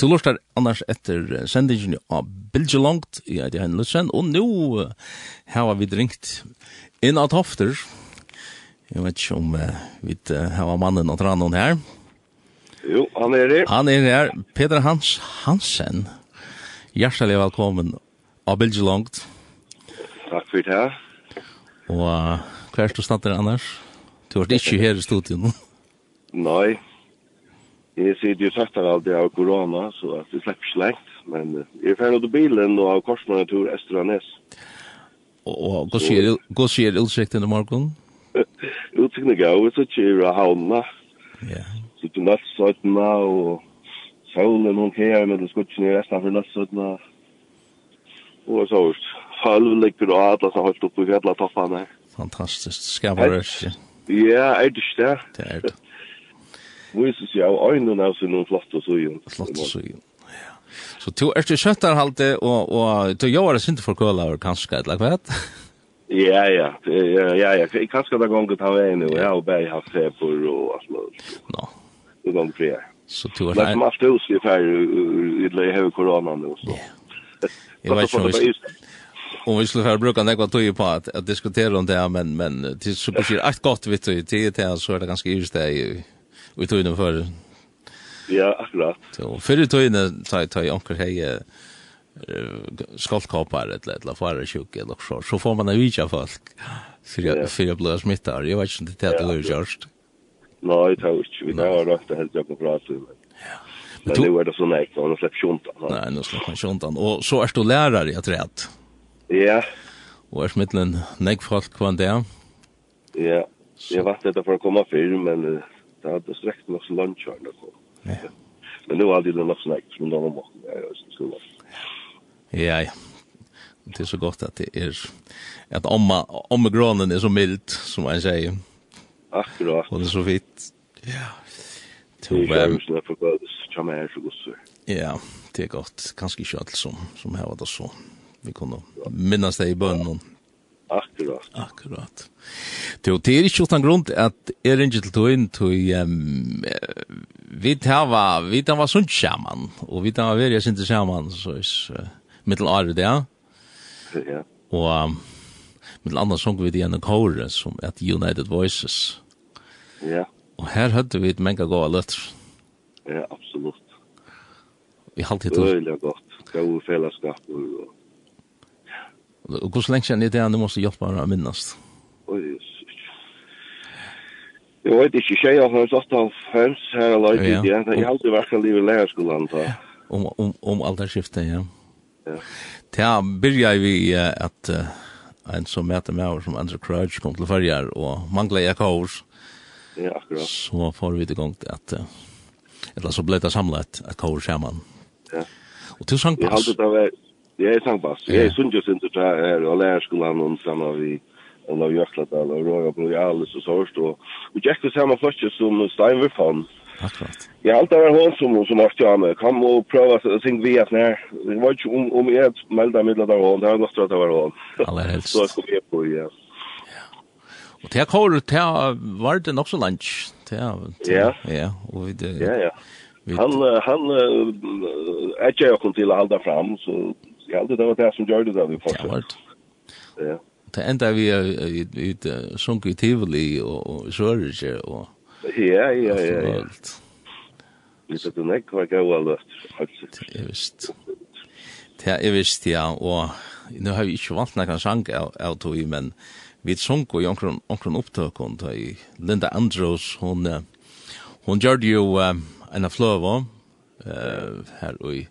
Du lortar annars etter sendingen av Bilge Langt, jeg heter Henrik Lutzen, og nå har vi drinkt inn av tofter. Jeg vet ikke om uh, vi har mannen og tranen her. Jo, han er her. Han er her, Peter Hans Hansen. Hjertelig velkommen av Bilge Langt. Takk for det. Og uh, hva er du snakker annars? Du har ikke her i studion. Nei, Jeg sitter jo sagt av det av korona, så at det slipper ikke lengt. Men jeg er ferdig til bilen og av korsmannen tur Estranes. Og hva sier utsikten i morgen? Utsikten er gav, så kjer jeg havna. Ja. Så til nattsøytena og solen hun kjer med det skutsen i resten for nattsøytena. Og så hørt. Halv ligger og atlas har holdt opp i fjallet toppene. Fantastisk. Skal jeg bare Ja, er det ikke det? Det er det viser seg av øynene av sin flotte søyen. Flotte søyen, ja. Så du er til kjøttarhalte, og, og du gjør det sint for køla, køler, kanskje, eller hva vet? Ja, ja, ja, ja, ja. kanskje det gongen han er inne, og jeg har bare haft feber og alt mulig. Nå. Det gong fri her. Så du er... Det er som alt hus i ferd, i høy korona nå, så. Jeg vet ikke om vi om vi skulle bruka nekva tog på att, att diskutera om det men, men det är så precis allt gott, vet du, det är det så är det ganska just det i tøyne før. Ja, akkurat. Så før i tøyne tar jeg onker hei skoltkåpar eller eller faresjuk eller så så får man en vita folk för jag för jag blir smittad jag vet inte det det är just nej det är vi har rätt att hälsa på plats ja. Men nu är det så näkt och släpp sjuntan nej nu släpp sjuntan och så är du lärare jag tror att ja. Och är smittlen näck folk kvar där ja. Jag vet det för att komma för men det hade sträckt nog så långt kvar Ja. Men nu har det nog snack som någon måste jag skulle. Ja ja. Det är så gott att det är att omma omma granen är så mild som man säger. Akkurat. Och det är så vitt. Ja. Tove. Ja, det är gott. Kanske inte allt som, som här var det så. Vi kunde minnas det i bönnen. Akkurat. Akkurat. Det er ikke utan grunn at jeg ringer til tog inn til um, vi tar vi tava sunt sammen, og vi tar tava veri sinte sammen, så er uh, mittel året, det. Ja. Og um, mittel andre sunk vi det en kåre som at United Voices. Ja. Og her høyde vi et menga gåa løtter. Ja, absolutt. Vi halte det. Det er veldig godt. Gode fellesskap og Og hvordan lenge sedan är det han måste hjelpe meg å minnes? Jag vet inte, tjejer har satt av fems här och lagt ut ja. Jeg har alltid varit liv i lærerskolen, lärarskolan. Om, om, om allt skiftet, ja. Ja. Det börjar vi att en som møter med oss som Andrew Crouch kom til färger og manglar jeg kaos. Ja, akkurat. Så får vi igång det att eller så ble det samlet et kaos sammen. Ja. Og til Sankt Pass. Jag alltid vært Jeg er sangbass. Jeg er sundjøsint og her, og lærerskolen og sammen vi og av Jørkladal og råga på Brojalis og Sørst og og Jack var samme første som Steinver fann. Akkurat. Jeg alt var hon som som har stjå med. Kom og prøve å synge vi at nær. Det var ikke om, om jeg meldte midler der hon, det var godt at det var hon. Aller helst. Så kom jeg på, ja. Og til kåret, til var det nok så lunch. Ja. Ja, og vi det... Ja, ja. Han, han, uh, jeg til å holde fram, så jag hade det var det som gjorde det där vi fortsatte. Ja. Det enda vi i sjunk i Tivoli og Sørge og... Ja, ja, ja. ja. Vi satt du ikke var gau all løft. Jeg visst. Det er visst, ja, og nu har vi ikke vant nekkan sang av tog, men vi sunk og jonkron opptøkken, da i Linda Andrews, hon, hon gjør jo en av fløva, her og i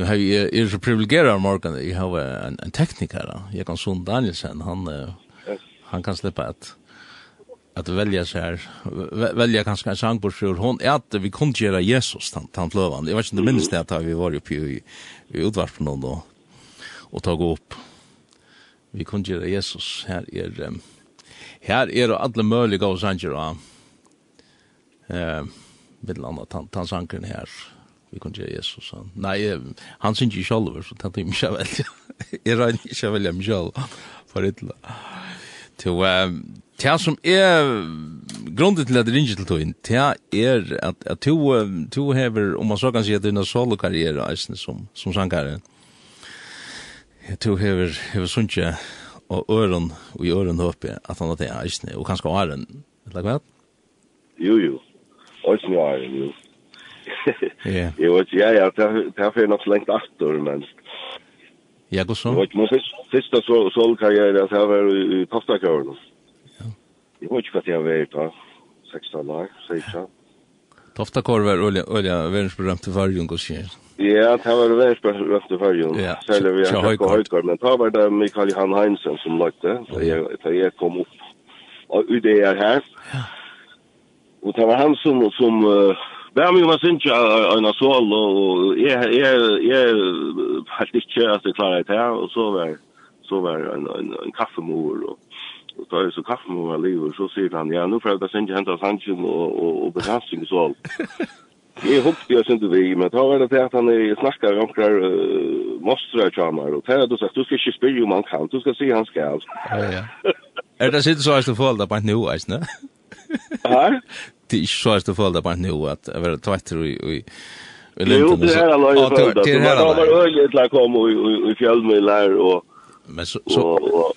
nu har vi är så privilegierad morgon. Jag har en en tekniker jag kan son Danielsen. Han han kan släppa ett att välja så här välja kanske en sång på sjur hon är att vi kunde göra Jesus tant tant lövan jag vet inte minns det att vi var uppe i, i utvart på någon då och ta gå upp. Vi kunde göra Jesus. Här är um, här är alla möjliga och sånger eh med landa tant tant sångern här vi kunne gjøre Jesus. Han. Nei, han synes ikke selv, så tenkte jeg ikke velge. Jeg regner ikke velge meg selv for et eller annet. Til, til som er grunden til at det ringer til togjen, til er at, at to, to hever, om man så kan si at det er en solo-karriere eisne som, som sangkare, to hever, hever sunnje og øren, og i øren håper at han har det eisne, og kanskje åren, eller hva? Jo, jo. Eisne æren, jo. Ja. Jo, ja, ja, det har fyrir nok lengt aftur, men... Ja, god så? Vet, min fyrsta solkarriere, det var i Toftakøren. Ja. Jeg vet ikke hva det har vært da, 16 år, 16 kor var olja, olja, verdensberømt til fargen, god sier. Ja, det var verdensberømt til fargen. Ja, Særlig vi har ikke høykar, men da var det Mikael Johan Heinsen som lagt det, da jeg kom opp. Og det er her. Ja. Og det var han som, som uh, Men vi synes inte en av sål og jeg, jeg, jeg helt ikke at jeg klarer det her, og så var så var en en, en kaffemor og, og da er så kaffemor var livet, så sier han ja nå får jeg jag sen hämta sannsyn og, og, og belastning så Jeg håper jeg synes vi, men da var det til at han snakker om hver uh, mostre kjammer, og til at du sier, du skal ikke spyrre om han kan, du skal si han skal. Ja, ja. Er det sitt så er det forhold på en nå eisne? Her? det är så att förlda på nu att vara tvätter i i Jo, det här alla jag förlda. Det här alla. Det var öjligt att komma i fjällmillar och Men så så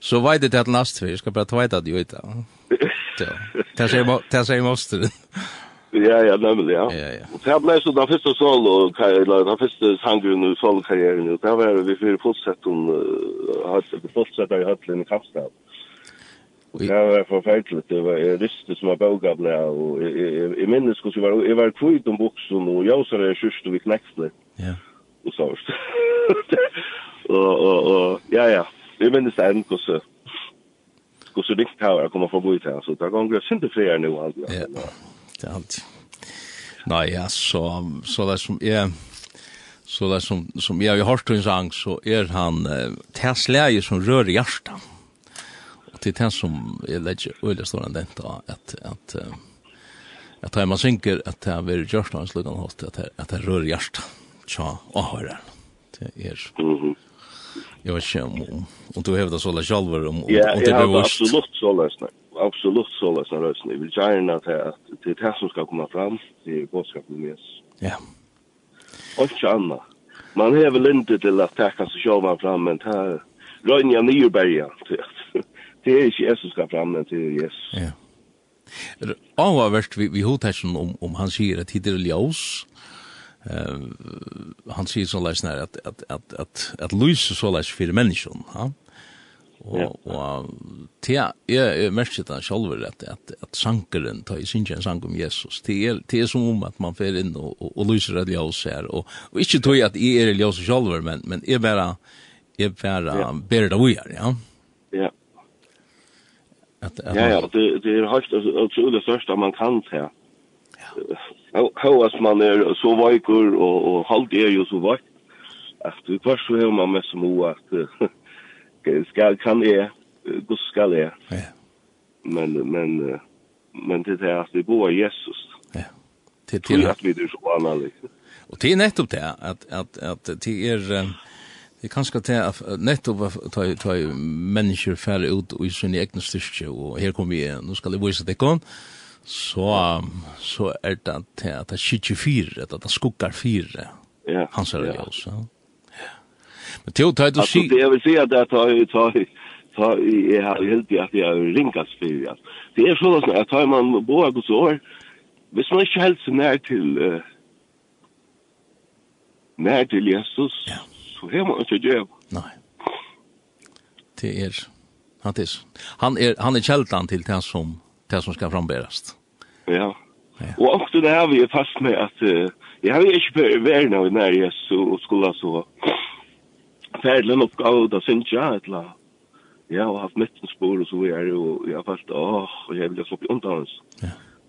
så vet det att last vi ska bara tvätta det ut. Ja. Det säger man det säger måste. Ja, ja, nemlig, ja. Ja, ja. Og det ble så den første solo, eller den første sangen i solo-karrieren, og det var vi fyrir fortsett om, fortsettet i Høtlen i Kapstad. I... Ja, det var forferdelig. Det var jeg rystet som var bøgabla, og jeg, jeg, jeg minnes hvordan jeg var, jeg var kvitt om buksen, og jeg også er kjørst og vi knekste. Ja. Og så var og, og, og, ja, ja, jeg minnes det enn hvordan, hvordan ringt her var jeg kommer forbi til, så det ganger jeg sinte flere nå. Ja, det er alt. Nei, ja, så, så det som jeg, så det som, som jeg har hørt en sang, så er han, det er som rører hjertet det er det som är lägger öliga stora än detta at, att at ta man synker at det är just någon slugan host att att det rör hjärta tja ahören det är Jag vet inte om, om du hävdar sådär själv om, om, ja, om det blir vårt. absolut sådär snart. Absolut sådär snart. Jag vill gärna att det är det som ska komma fram. Det bådskapen med oss. Ja. Och inte annat. Man har väl inte till att tacka sig själva fram, men det här Rönja Nyrberga, det är jeg Jesus skal fram det er Jesus. Ja. Det avvärst vi vi hotar om om han sier att det är ljus. Eh han sier så läs när att att att att att lysa så läs för människan, ja. Och och jeg, jeg merker det själva at, att att sankeren tar i sin tjänst sang om Jesus. Det är det som om att man får og, och og lyser det ljus her. och og inte tror jag att är det ljus själva men men är bara är ja. ber det vi ja. Ja. At, at ja, ja, det, det er helt utrolig størst at man kan se. Ja. Høres man er så veikur, og, og halvt er jo så veik, at du først så har man med som ho at skal, kan jeg, gos skal jeg. Ja. Men, men, men det er at vi bor Jesus. Ja. Til, til, til at vi er så annerledes. Og det er nettopp det, at, at, at det er... Um, Det er kanskje til at nettopp ta mennesker færre ut i sin egen styrke, og her kommer vi, nå skal jeg vise dekken, så, så er det til at det sitter fire, at det skukker fire, hans er det også. Men til å ta det å si... Jeg vil si at det tar ta jeg har helt i at jeg har ringast for Det. Er sånn at tar man boa gos år, hvis man ikke helst nær til nær til Jesus, ja så har man inte det. Nei. Det er han är han är han er kältan till det som det som ska framberast. Ja. Ja. Och också det har vi är fast med att uh, jag har ju inte varit nu när jag så skulle så färdlen upp då syns jag ett la. Ja, har haft mitt spår och så är det och jag fast åh, jag vill slå undan. Ja.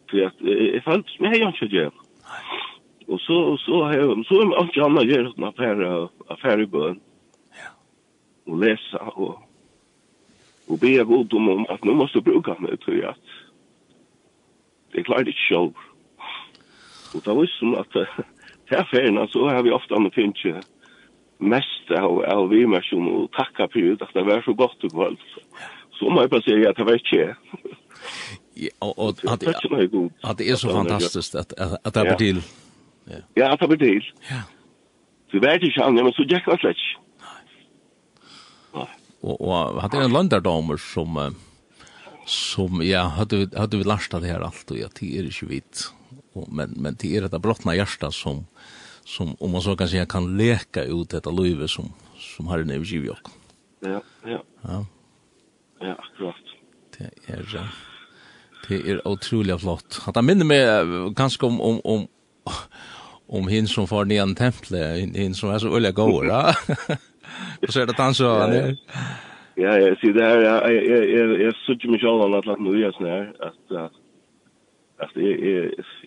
För att jag fallt med jag inte det. Och så så har jag så har jag andra gör en affär affär i bön. Ja. Och läsa och och be jag god om att nu måste bruka mig tror jag. att Det klarar det själv. Och då visste som att här affärerna så har vi ofta med finche mest av av vi mer som och tacka för det att det var så gott och kvalt. Så man bara säger att det var inte. Ja, och att att det är så fantastiskt att att det är till Ja, jeg tar til. Ja. Så jeg vet ikke han, men så gikk han slett. ikke. Og, og hadde en landardamer som, som, ja, hadde vi, hadde vi lasta det her alt, og ja, det er ikke vidt. Men, men det er dette brottna hjärta som, som, om man så kan säga, kan leka ut detta livet som, som har en övergiv Ja, ja. Ja. Ja, akkurat. Det er, det er utrolig flott. At han minner meg ganske om, om, om, om hin som får ner templet, hin som er så öliga går, va? Och så är det han så han Ja, jeg sier det her, här, jag jag jag såg mig själv när jag nu är at att att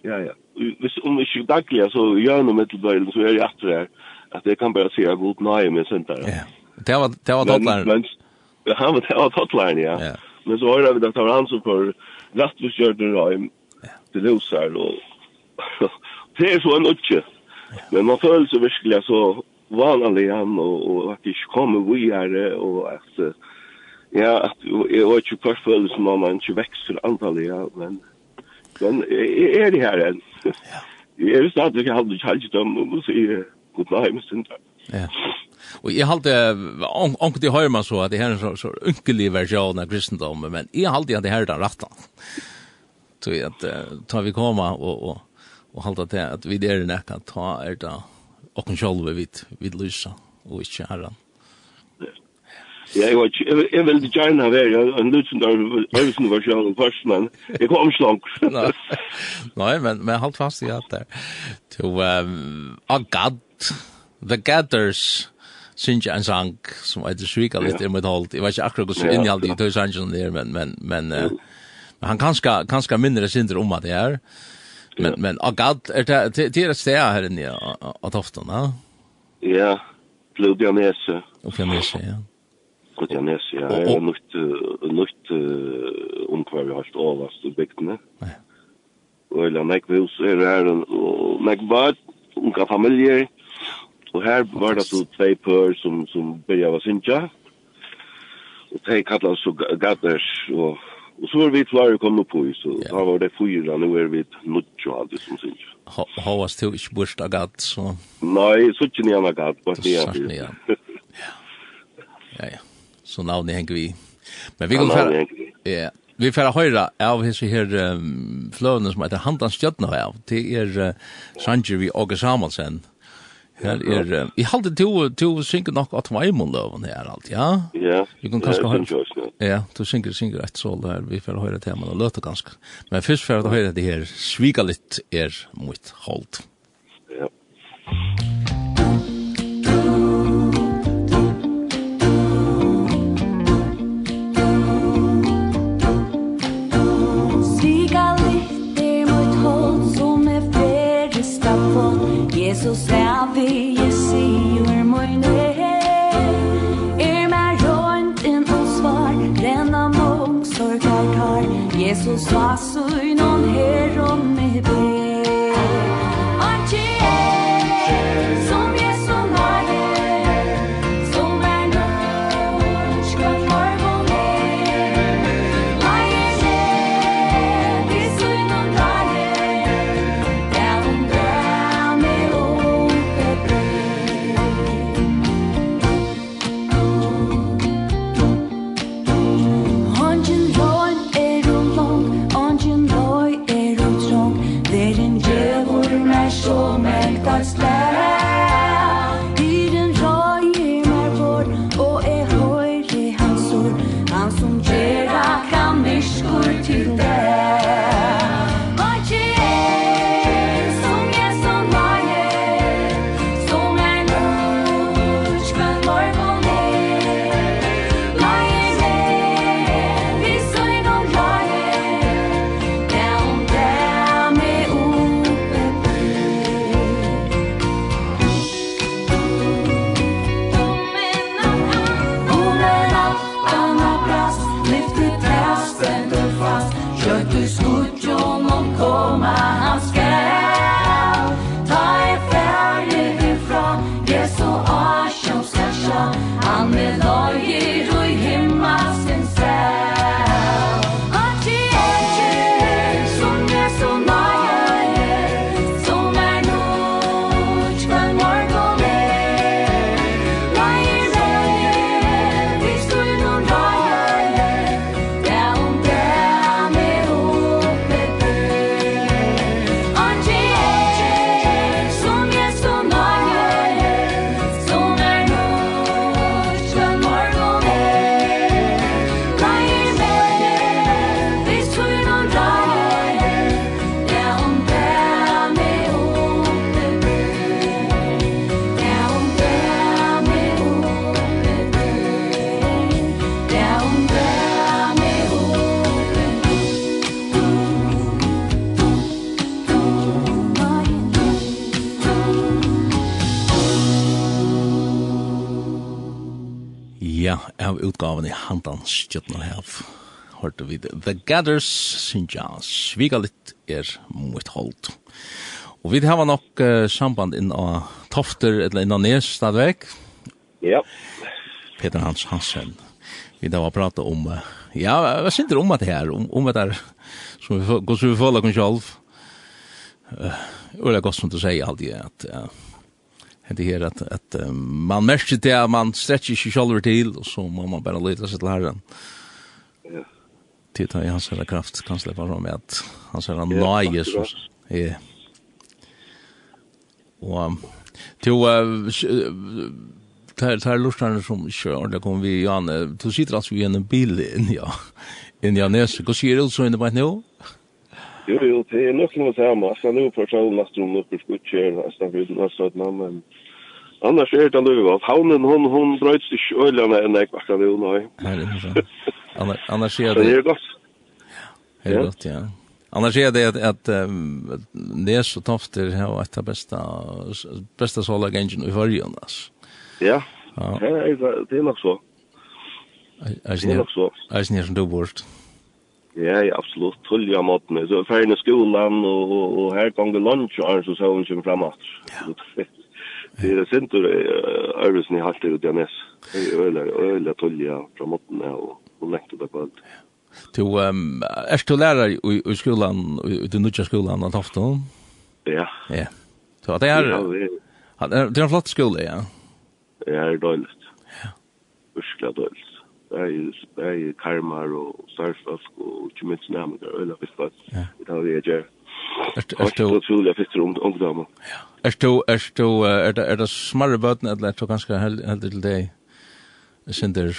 ja ja. Hvis om vi skulle daglig så gjør noe med till så er jeg etter her, at jeg kan bare si at god nøye med sånt där. Ja. Det var det var men, Ja, han var det var totlaren, ja. Men så hører vi at det var han som för rättvisgjorde Raim til Rosar og det er så en utje. Men man føler seg virkelig så vanlig han og, og at det ikke kommer vi vidare och att ja, at jeg vet ikke hva følelse som om man ikke vekster antallet ja, men men jeg er det her enn. Jeg er stadig ikke halvdig hade om å si god nei, men Ja. Og jeg halte, anker til høyre man så, at det her er en så, så unkelig versjon av kristendommen, men jeg halte at det her er den retten. Så at, uh, tar vi koma og, og og halda til at vi er nekka ta er da okken sjolve vid, vid lysa og ikkje herran. Ja, jeg vet ikke, jeg vil gjerne være en lutsen av Øyvisen var sjøen først, men jeg kom slank. Nei, men, men halt fast i at det. To um, Agad, The Gathers, synes jeg en sang som heter Svika litt i mitt hold. Jeg vet ikke akkurat hvordan innholdet i tøysangen der, men, men, men, uh, men han kanskje, kanskje mindre synder om at det er. Ja Men men agad er det det er det stäja här inne att ofta, va? Ja. Blodjanes. Och janes, ja. Blodjanes, ja. Jag nukt nukt om kvar vi har stått överst i bygdene. Ja. Og eller näck vi så är det här och näck vad och familjer. Och här var det så två pör som som byrja var sinja. Og de kallades så gaders og Og så var vi klara att komma på så yeah. da var det fyra nå er vi nutjo allt som syns. Ha ha was till ich burst agat så. Nej, så tjän jag agat på det. Ja. Ja ja. Så navnet henger vi. Men vi går för Ja. Vi får höra av hur så här um, flöden som heter Handan Stjärna av. Det är uh, Sanger Sanjeev och Samuelsen. Her er, i halde to, to synger nok at var imon loven her alt, ja? Ja, jeg kan kanskje høre, ja, to synger, synger et sol her, vi får høre til, og løte ganske. Men først får jeg høre det her, sviga litt er mot holdt. Ja. av utgaven i handan Stjøtna her. Hørte vi det. The Gathers, synes jeg, sviga litt er mot holdt. Og vi har nok uh, samband inn av Tofter, eller inn av Nes, stadvek. Ja. Peter Hans Hansen. Vi har pratet om, uh, ja, hva synes du om det her? Om, om det her, som vi, som vi føler oss selv. Uh, og det er godt som du sier alltid, at uh, det at, at att man merker det att man stretcher ikke själv til, og så må man bare lytte seg til Herren. Ja. Det tar hans herre kraft kan slippe fram med att han säger nøye, nej så Ja. Och uh, tar tar lustarna som kör där kommer vi Janne. Du sitter alltså i en bil in ja. In Janne så går det så in det nu. Jo, jo, det er nok noe samme. Altså, nå får jeg last om oppe skuttkjør, altså, vi har stått navn, men annars er det nok godt. havnen, hun, hun brøyts ikke øljene enn jeg akkurat det, nei. Nei, det er sant. Annars er det... Det er godt. Det er godt, ja. Annars är det att, att um, det är tofter har och av bästa bästa sola engine i förrjön alltså. Ja. Ja, det er nok så. Är är nok så. Är nog så. Är nog så. Ja, ja, absolutt. Tullig av måten. Så ferdig i skolan, og, og, og her ganger lunch, og så så hun kommer frem at. Det er sint og øvelsen i halte ut i Anes. Det er øyla, øyla tullig av fra måten, og, og lengt ut av på. Du, um, er du lærer i, i skolan, i den nødja skolan, at ofte? Ja. Ja. Så det er, det er en flott skole, ja. Det er døyligt. Ja. Urskla døyligt bæði karmar og starfsfolk og ikke minst nærmere øyla fiskfatt i dag vi er gjør. Er du utrolig fiskere ungdommer. Er du, er du, er det smarre bøten eller er du ganske heldig til deg Sinter,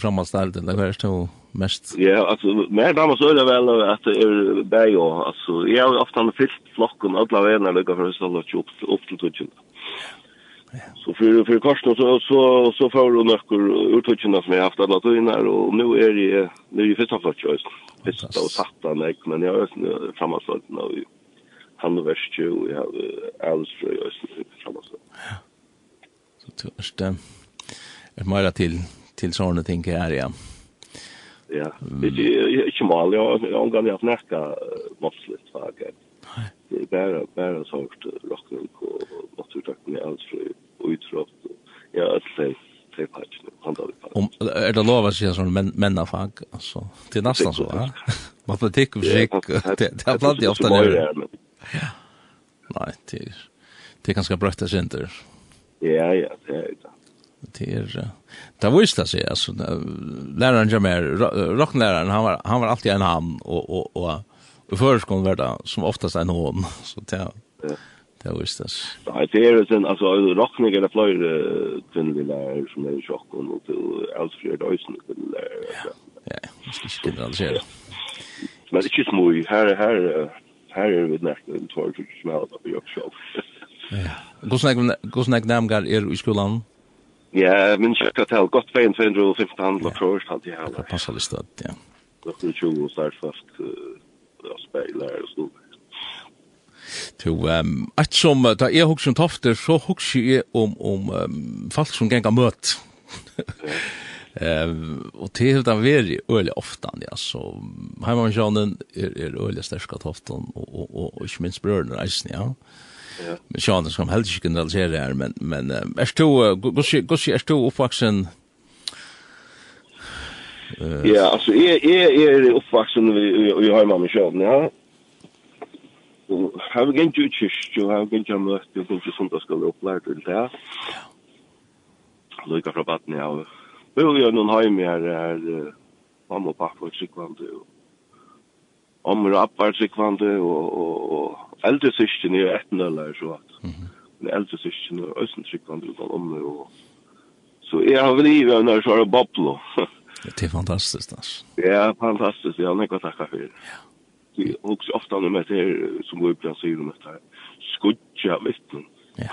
framhaldsdelt eller hva er du mest? Ja, altså, mer damer så øyla vel at det er bæði og, altså, jeg har ofte fyllt flokken, alle venner lukka for å stå opp til tutsjen. Ja. Så för för Karsten så så så får du några uttryckna som jag haft alla tiden och nu är det nu är ju första plats just. Första och satta mig men jag är framåt så nu han och värst ju och jag har alls för jag framåt så. Ja. Så det är mera till till såna ting här ja. Ja, det är inte mal jag jag har haft näka måttligt faktiskt. Nej. Det är bara bara sort rock och naturtakt med alls för ja, alltså tre patch nu handlar det om. er det lov att säga sånn men mennafag, alltså det er nesten så va. Matematik och fysikk, det har bland det ofta nu. Ja. Nej, det er, det är ganska brötta center. Ja, ja, det är det. Det är det var ju sig alltså läraren jag mer rockläraren han var han var alltid en han och och och och förskolan var det som oftast en hon så det Det var det. Nei, det er sen altså rockning eller fløy kvinnelige som er sjokk og til Elsfjord Øysen kvinnelige. Ja, jeg skal ikke generalisere. Men ikke små, her, her, her er vi nært en tår som smelter på jobbsjokk. Ja. Hvordan jeg nærmere er i skolan? Ja, min kjøkka til godt veien 215 handler først, hadde jeg heller. Passer litt støtt, ja. Det er 20 og snart fast speiler og stod to ehm att som ta er hugsun tofter så hugsi er om om um, folk som gänga møt. Ehm och det har den varit öle ofta ja så hemma i Sjanen är är öle starka tofton och och och, och inte minst bröderna reisen ja. Ja. Men Sjanen som helst inte kunde se det här men men är du går går är du uppvuxen Ja, alltså är är är uppvuxen vi vi har mamma i ja. Og har vi gikk ut kyrkje, og har vi gikk møtt, og gikk sundagsskolen opplært til det. Lykke fra baden, ja. Vi har gjort noen heim her, her mamma og pappa er tryggvande, og ommer og appa er tryggvande, og og eldre syskjen er etten eller så at. Men eldre syskjen er østen tryggvande, og ommer og... Så jeg har vel i vi når jeg svarer boblo. Det er fantastisk, altså. Ja, fantastisk, ja, nekva takk for det. Ja vi hugsa ofta om det her som vi upp där om det här skudja vittnen. Ja.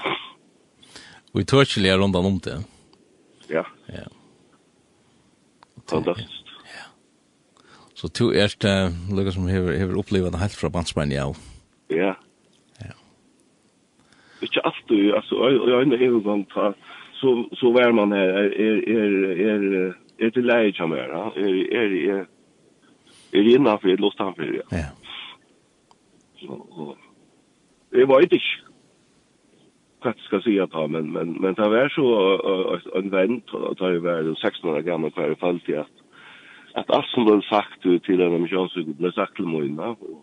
Och i Turkey är runt om det. Ja. Ja. Fantastiskt. Ja. Så två erste lukka som hever, hever upplevt det helt fra bandsmän ja. Ja. Ja. Ikke alltid alltså jag är inte helt på så så var man är är är är till läge som är är är er innenfor et lufthavnfyr, ja. Ja. Så, det var vet ikke hva jeg skal si at han, men, men, men det var så en vent, og det var 16 år gammel hver i fall til at, at alt som ble sagt til en amerikansk ble sagt til Moina, og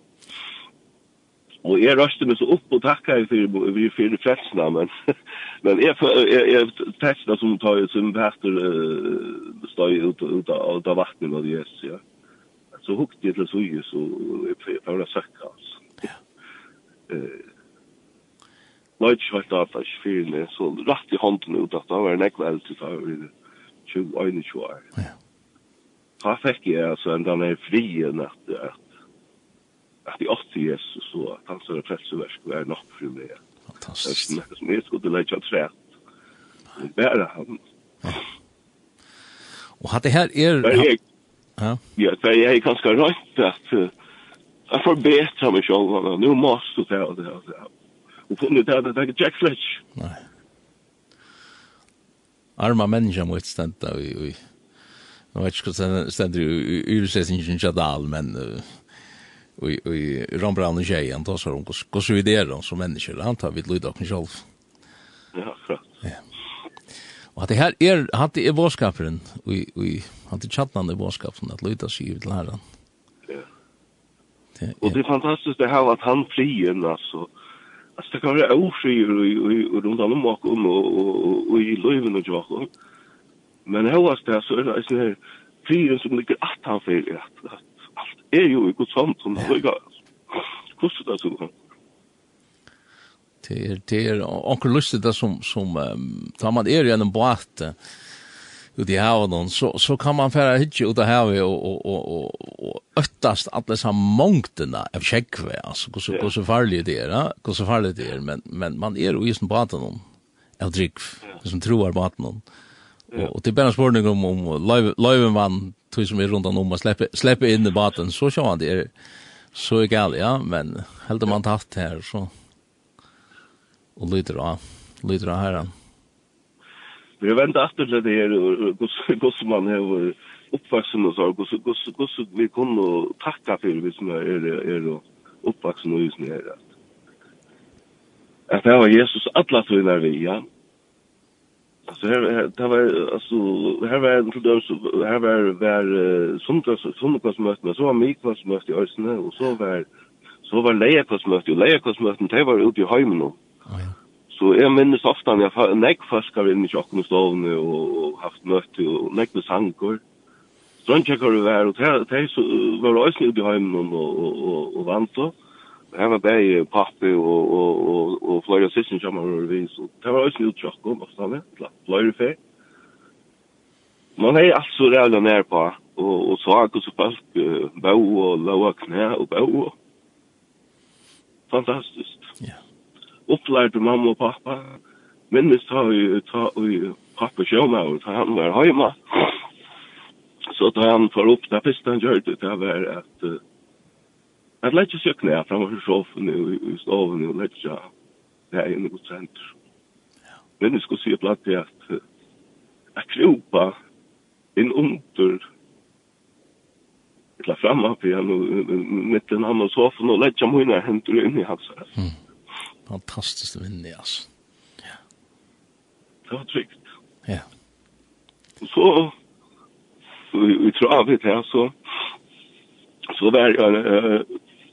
Og jeg røste meg så opp og takka jeg for, for frelsene, men, men jeg, jeg, jeg testa som tar som Petter uh, støy ut, ut, ut av vattnet med Jesus, ja. Mm så hukte jeg til suge, så jeg bare søkka, altså. Ja. Nei, ikke vært av det, fyrne, så rett i hånden ut at det var en ekvel til det var 20-21 år. Ja. Da fikk jeg altså en denne frien at, at, at i 80 Jesus, så at han som er frelseversk var nok for meg. Fantastisk. Det er som jeg skulle lage av trett. Bare han. Ja. Og hatt det her er... Det er Ja. Ja, så jag är ganska rätt att jag förbättrar mig själv. Nu måste ta det. og ta Og funnet ut at det är Jack Fletch. Nei. Arma människa mot stända i... jeg vet ikke hva stända i yrsäsningen Jadal, men... Och i Rambrand och tjejen tar sig om så vi det er som människor. Han tar vid lydakning själv. Ja, klart. Ja. Og at det her er, at det er båskaperen, og, at det tjattnan er båskaperen, at løyta seg ut læreren. Ja. Det er, og det er fantastisk det her, at han frien, altså. Altså, det kan være ofrier og rundt om åkken og i løyven og tjokken. Men her det, så er det sånn her frien som ligger at han fyrir, at alt er jo i god samt, som han ligger. Hvordan er det sånn? Det er, det er onker lustig det som, som um, tar man er i en båt ut i havet så, så kan man færa hitje ut av havet og, og, og, og, og øttast alle disse mongtene av kjekkve, altså hvordan yeah. Hos farlig det er, hvordan farlig det er, men, men man er jo i sin båten av drikk, som troar båten om. Og, og det er bare en spørning om, om løyven vann, tog som er rundt om å slippe, slippe inn i båten, så kjører man det er så er galt, ja, men heldig man tatt her, så og lyder av, lyder av herren. Vi har ventet etter til det her, hvordan man har oppvaksen og så, hvordan vi kunne takka for hvis vi er, er oppvaksen og husen her. At det var Jesus atlas vi nær vi, ja. Alltså här det var alltså här var en produkt här var var sundags sundagsmöten så var mikvasmöte i Ösne och så var så var lejakvasmöte och lejakvasmöten det var ute i hemmen och Så jeg minnes ofte at jeg har nekk først var inne i kjokken og stovene og haft møte og nekk med sanger. Strøntjekker var, og de var også ute i heimen og og, og, og vant så. Jeg var bare pappi og og, og, og flere sisten kommer og vi, så det var også ute i kjokken, ofte han er, flere fer. Man er alt så rævla nær på, og og så har jeg så folk bau og lava knæ og bau. Fantastisk. Ja. Yeah opplærte mamma og pappa. Minnest har vi ta i pappa sjøma og ta han var heima. Så da han får opp det første han gjør det, det var at uh, at lette seg knæ framfor sofaen i stoven og lette seg det er inne på senter. Men jeg skulle si platt det at jeg kropa inn under eller framme på igjen og mitten han og sofaen og lette seg mine henter inn i hans. Mm fantastiskt vinner alltså. Ja. Det var tryggt. Ja. Og så vi tror av det här så så var jag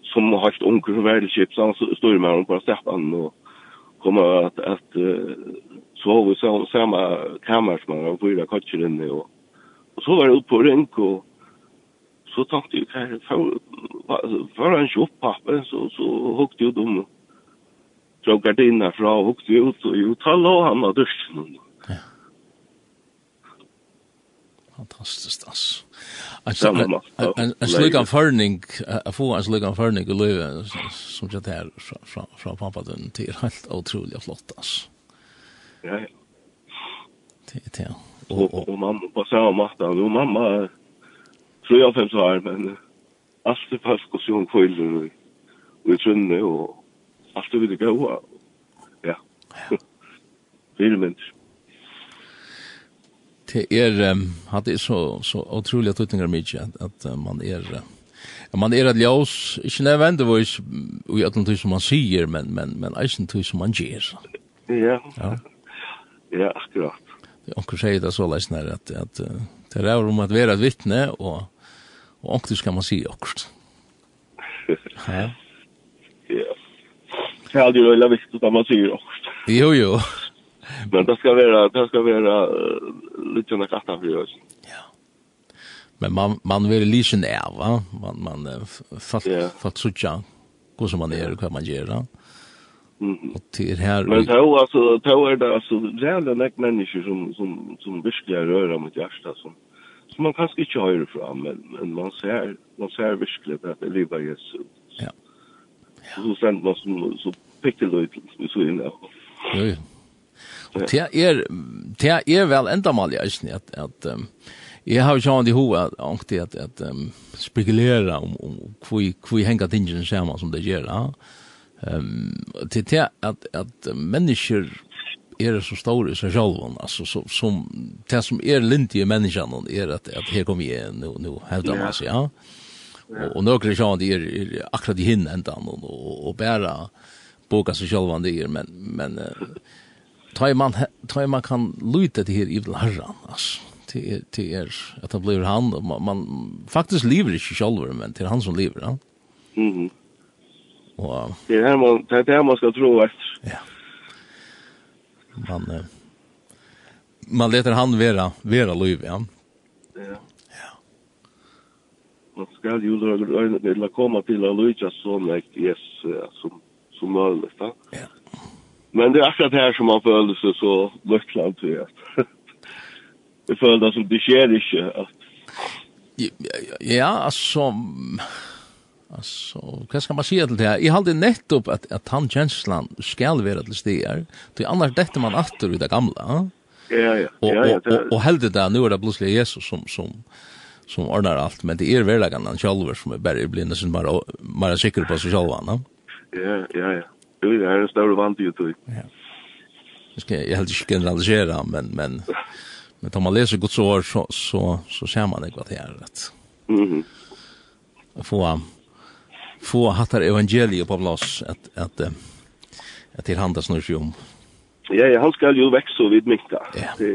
som har hatt onker som var det chips så står med honom på Stefan, og kom kommer at, att så vi så samma kammare som var fyra där inne og, og så var jeg upp på ränk og så tänkte jag for, for han en shop pappa så så hukte jeg jag dem dra gardina fra og hukte ut, og jo, ta lå han av dusjen Ja. Fantastisk, ass. En slik anførning, jeg får en slik anførning i løyve, som jeg tar fra, fra pappa den til, helt utrolig flott, ass. Ja, ja. Det, er det, Og, og, og mamma på samme måte, og mamma tror jeg fem så men alt er fast og sjøen kvøyler og i trønne og alt er vi det gav. Ja. Fyrir mennesk. Det er, um, det er så, så otroliga tutningar mykje at, at man er, man er et ljós, ikke nødvendigvis vi at tog som man sier, men, men, men eisen tog som man ger. Ja, ja, ja akkurat. Det onkel onker det så leis nær at, at det er om at være et vittne, og, og onkel skal man si akkurat. Ja. Det hade ju väl visst att man säger också. Jo jo. Men det ska vara det ska vara uh, lite under kartan för oss. Ja. Men man man vill lysen är va? Man man fast yeah. fast så tjän. Går som man är och vad man gör, va? Mm. Och till här Men då alltså då är det alltså jävla näck människor som som som verkligen rör mot hjärtat som som man kanske inte hör fram men men man ser man ser verkligen att det lever Jesus. Ja. så sent man som så pickte löjt så in där. Jo, jo. Og det er, det er vel enda mal i eisen, at, at um, jeg har jo sånn i hoved at angti at, at um, spekulera om, om hvor, hvor henga tingene sammen som det gjør, ja. Um, til det at, at mennesker er så store i seg selv, altså så, som det som er lint i menneskene er at, at her kommer jeg, nå, nå hevder man seg, ja. Och och några sjön det är akkurat i hin ända och och bära boka sig själva det är men men tar man tar man kan luta det här i Herren alltså till till er att det blir han och man, man faktiskt lever inte själv men till han som lever ja. Mhm. Och det är här man det här man ska tro att ja. Man man letar han vera vera liv ja. Ja man skal ju då eller komma till att lyckas så mycket yes som som möjligt va. Ja. Men det är akkurat här som man följde sig så lyckland till det. Det följde som det sker inte att Ja, ja, alltså Alltså, vad ska man säga till det här? Jag hade nettopp att, att han känslan skall vara till stigar. Det annars detta man attor i det gamla. Ja, ja. ja, ja, ja. Og, och, og, og heldig det, nu er det plutselig Jesus som, som, som ordnar allt, men det är verkligen han själv som är bara blir som bara bara säker på sig själv, va? Ja, ja, ja. Det är en stor vant ju till. Ja. Jag ska jag helt inte generalisera, men men men om man läser Guds ord så så så ser man det vad det är rätt. Mhm. Få få hattar evangeliet på plats att att att till handas nu om. Ja, han ska ju växa vid mycket. Ja.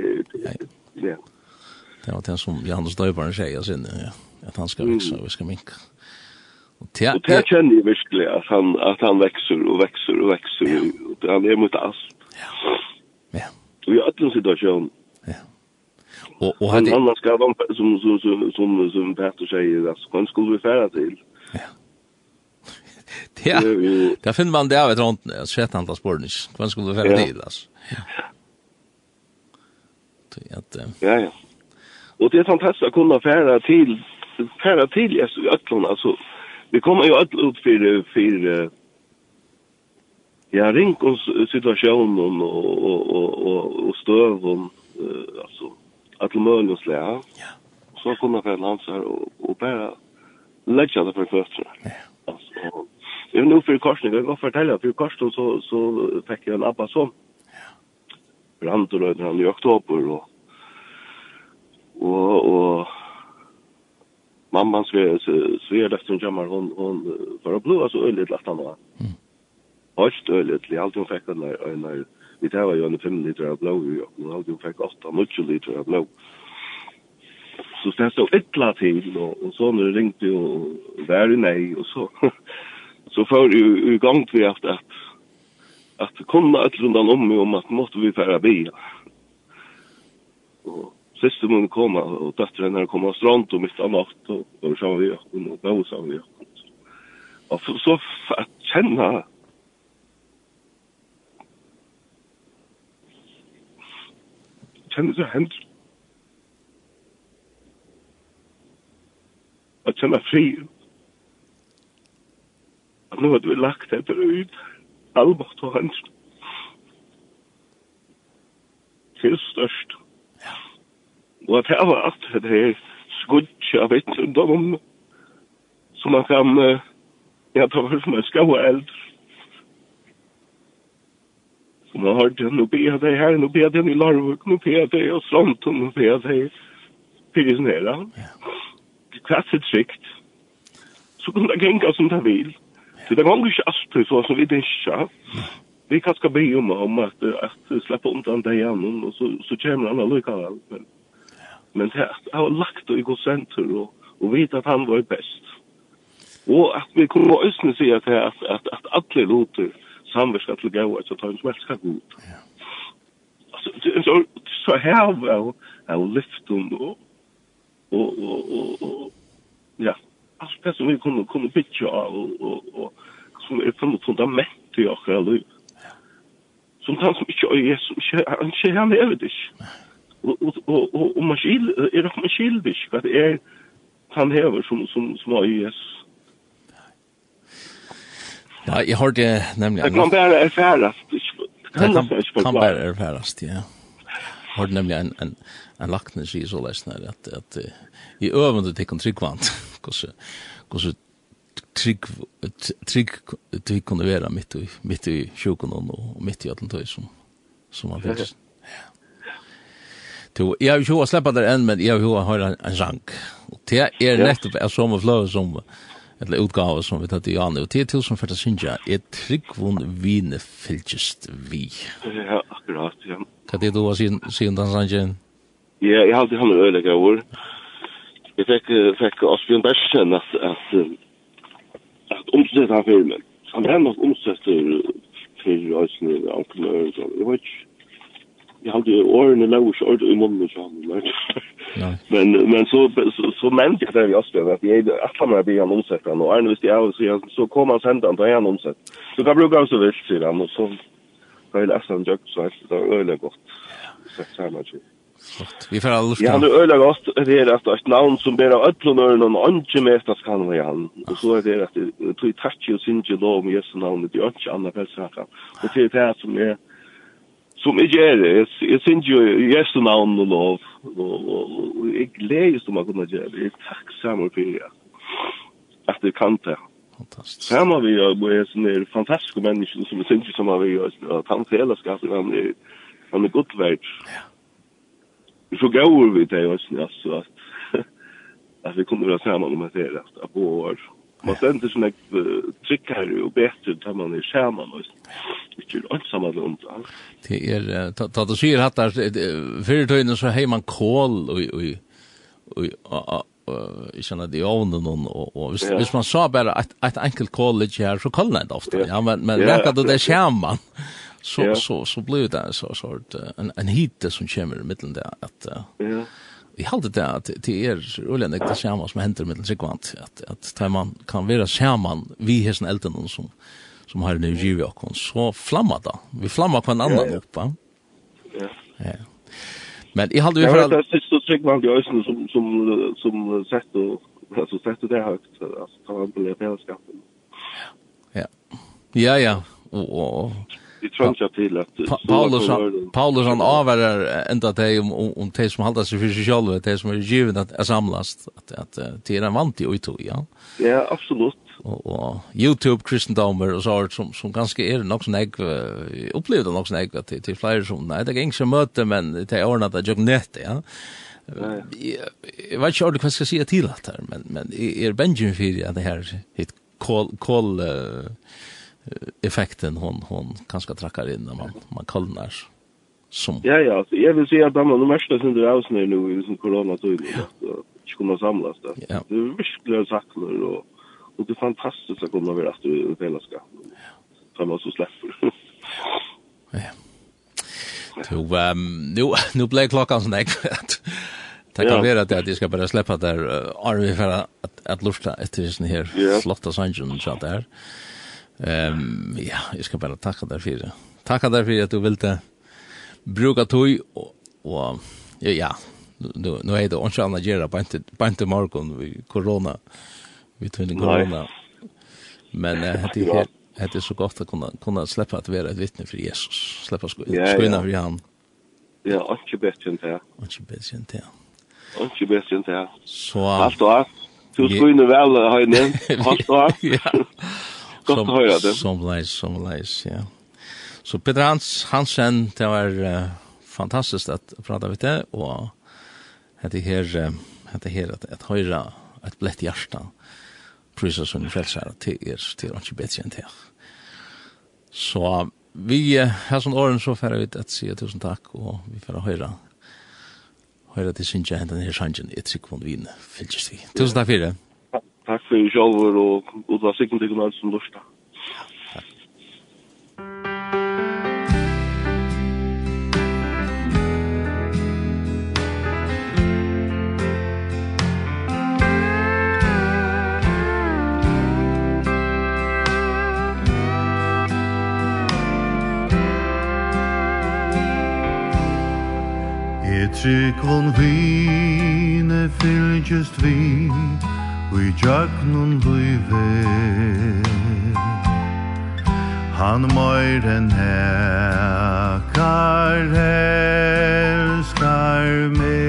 Ja. Det var det som Johannes Døybaren sier sin, ja, at han skal vekse, og vi skal minka. Og det, och det känner jag verkligen att han, att han växer och växer och växer. Ja. Och han är mot asp. Ja. Ja. Och i ödlen situation. Ja. Og, och hade... Annars ska de, som, som, som, som, som Peter säger, alltså, han skulle vi färra till. Ja. Ja, där finner man det av ett rond, jag ser ett antal spårnis. Kvann skulle du färra till, alltså. Ja. Ja, ja. Och det är fantastiskt att kunna färra till färra till i Ötlund alltså vi kommer ju öll ut för för ja Rinkons situation och och och och, och stöv om alltså att möjligt Ja. Så kunna färra lansar och och bara lägga det för fötterna. Ja. Alltså Jag nu för korsning, jag går fortälla för korsning så så fick jag en abba som. Ja. Brant och han i oktober och och och mamman så så är det efter jammar hon hon för blå så öligt lätt han var. Mm. Höst öligt, jag alltid fick den där när vi tar ju en 5 liter av blå ju och jag alltid fick 8 mycket liter av blå. Så sen så illa till och så nu ringde och där är nej och så så för ju igång vi haft att att kunna ett rundan om mig om att måste vi färra bil. Och syster mun komma och dottern när komma och strand och mitt annat och och så vi och då så vi. Och så så att känna känna så hemskt att känna fri. Att nu har vi lagt det ut. Allbart och hans. Till störst. Og det var alt det her skudtje av et dom som man kan ja, ta for som en skau eld. Så man har det, nå ber jeg deg her, nå ber jeg deg i Larvuk, nå ber jeg deg og sånt, nå ber jeg deg fyrir sin her. Kvasset sikt. Så kan det genga som det vil. Så det ganger ikke alltid så som vi det ikke. Vi kan skal be om om at, at slippe undan deg igjen, og så, så kommer han alldeles men det har lagt det i god senter og, og vet at han var best. Og at vi kommer att si at, at, at, at alle alla låter samverkan till gåa så tar en smälska god. Ja. Alltså, så, så her var jag lyften og, og, og, og, och ja, alt det som vi kunne, kunne bytja av og, og, og, som är från fundament i oss själva. Som han som ikke er Jesus, han ikke han över det. Nej og man skil er det man skil dich vad er han hever som som som var yes Ja, jeg har det nemlig. Det kan bare erfærast. Det kan bare erfærast, ja. Jeg har det nemlig en, en, en lakne sier så leisende her, at, at i øvende tikk om tryggvant, hvordan trygg trygg du kunne være mitt i mitt i sjukan og mitt i allt det som som man vill to jag vill ju släppa der enn, men jag vill ha en, en sang. Og det är nettopp en som fløy som eller utgave som vi tatt i an og til tusen for det synes jeg er tryggvun vine fylgjest vi ja akkurat ja hva er det du har siden den sangen? ja jeg har alltid han øyelig av ord. jeg fikk fikk Asbjørn Bersen at at at omsett han filmen han er nok omsett for Øysene og i Ankel Øysen jeg vet ikke jag hade ju åren låg så ord i munnen så han men men så så, så nämnde jag det i Östberg att jag att han hade en omsättning och Arne visste jag så jag så kom han sen då då är han omsätt så kan bruka så vilt sig han och så väl nästan jag så det är öle gott så så mycket Flott. Vi får alls. Ja, det öliga gott det är att ett namn som ber av öllon öron och anje mestas kan vi han. Och så är det att det tror touch och synge lov med Jesu namn det är inte andra fälsaka. Och det är det som är som ikke er det. Jeg, jeg synes jo Jesu navn og lov, og, og, og jeg gleder som jeg kunne gjøre det. Jeg er takksammer for det, at jeg kan det. Fantastisk. Her må vi jo, og jeg som er fantastiske mennesker, som jeg synes som har vi jo, at han fellesskap, han er, han er godt vært. Ja. Så gav vi det, altså, at, at vi kunne være sammen med det, at bo og Man stendur sånn ek tryggare og betre til man er skjermen og ikke ansamma det om det. Det er, ta du sier hatt der, fyrir tøyne så hei man kål og jeg kjenner det i ovnen og og hvis, hvis man sa bare et, et enkelt kål litt her, så kålner det ofte. Ja, men, men rekka du det skjermen, så, så, så blir det så, så, en, en hite som kommer i middelen der at uh, Jeg halte det at det er ulig enn ekte sjaman som henter mitt tryggvant, at, at man kan være sjaman vi hesten elden som, som har nu giv okkon, så flamma da. Vi flamma en annan oppa. Ja. ja. Men jeg halde vi for... Ja, det er siste i øysen som, som, som sett og alltså sett det högt alltså tar han på det Ja. Ja ja. Och och vi trönsar till att Paulusson Paulusson avvarar ända dig om om te som håller sig för sig själva te som är givet att samlas att att det är en vant i och ja. Ja, absolut. Och, och Youtube kristendomer och så som som ganska är det nog sån jag upplevde nog sån jag till till flera som nej det gick inte möte men det är ordnat att jag nette, ja. Jag vet inte vad jag ska säga till att här men men är Benjamin för det här hit kol kol effekten hon hon kanske trackar in när man man kallnar som Ja ja, alltså jag vill säga att de de mesta synd det hus nu nu i sin corona så så kommer samlas där. Ja. Det är verkligen saker och och det är fantastiskt att komma vid att i fällskap. Kan man så släppa. Ja. Så ehm nu nu blir klockan sån där. Tack ja. det att jag ska bara släppa där Arvi för att att lufta efter sån här flotta sangen så där. Ehm ja, jag ska bara tacka dig för det. Tacka dig för att du ville bruka tog och, och ja, ja, nu nu är det också annat göra på inte på inte morgon vi corona. Vi tror inte corona. Men det är det är så gott att kunna kunna släppa att vara ett vittne för Jesus. Släppa skoina för han. Ja, inte bättre än det. Inte bättre än det. Inte bättre än det. Så allt och allt. Du skulle väl ha en Allt Ja gott att höra det. Som leis, som leis, ja. Så Peter Hans Hansen, det var uh, fantastiskt att prata med det och det här det här att att höra ett blött hjärta prisa som frälsare till er till och bättre än det. Så vi har sån åren så färre ut att säga tusen tack och vi får höra höra till sin tjänst den här sanjen ett sekund vin. Fylgst vi. Tusen tack för det. Takk for i sjálfur og utla sikkert ikke noe som lusta. Jeg trykker vine fylgjest vi i jøgnun luive Han møyr en hekar elskar me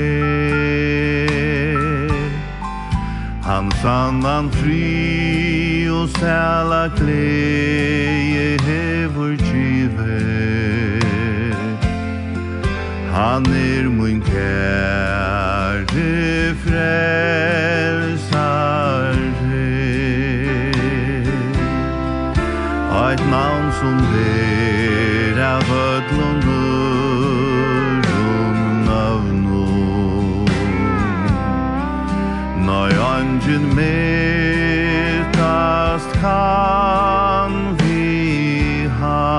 Han sannan fri og sæla kleie hevur tjive Han er mun kære frels som ber av ödlon hörlun av nå Nei angen metast kan vi ha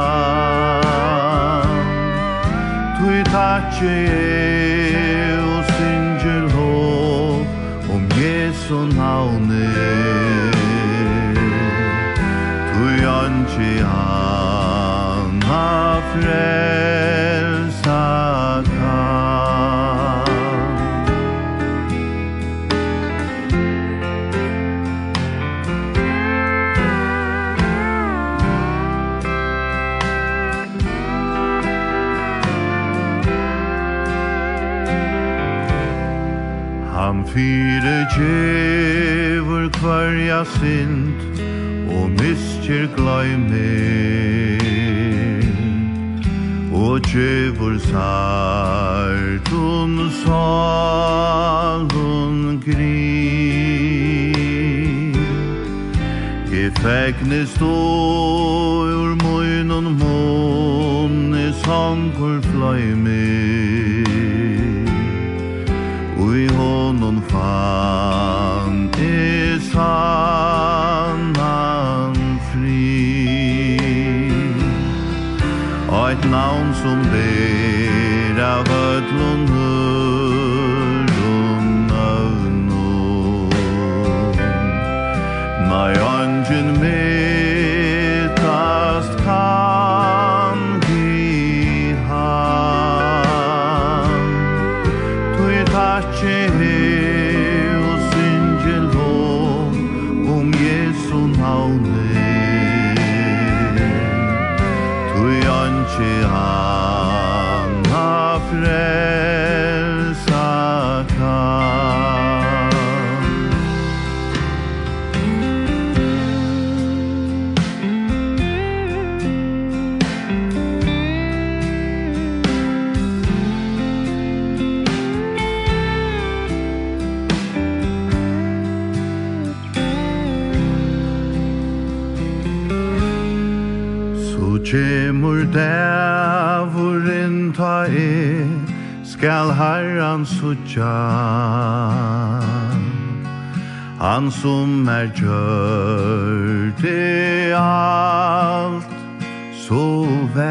Tui tatje e o singer om Jesu navn. frälsa kan. Han fyre djevor kvarja sint Kristus alma kan sucha Han som er gjørte alt så vel.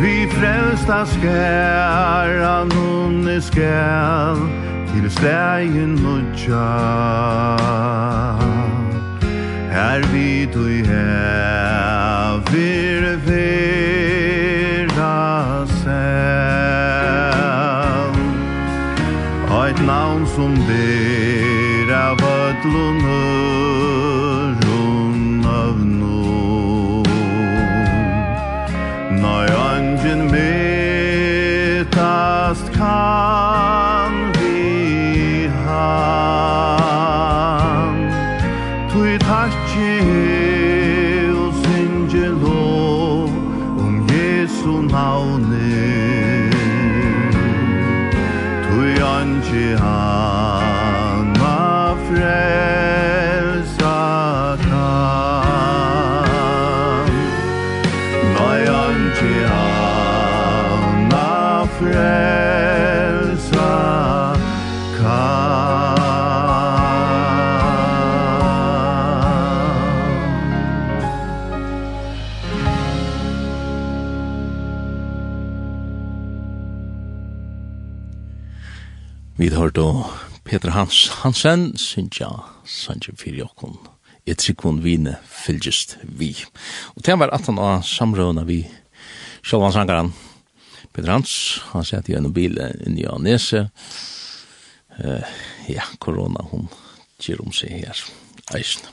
Vi frelsta skær han unne skær Til stegen nudja Her vi du her Hansen, synes jeg, Sanji Firjokon, et trykker vine fylgjist vi. Og det var at han var samrøvende vi, Sjølvan sangaran, Peter Hans, han sier at jeg er noen bil inn i Anese, uh, ja, korona, hun gir om seg her, eisen.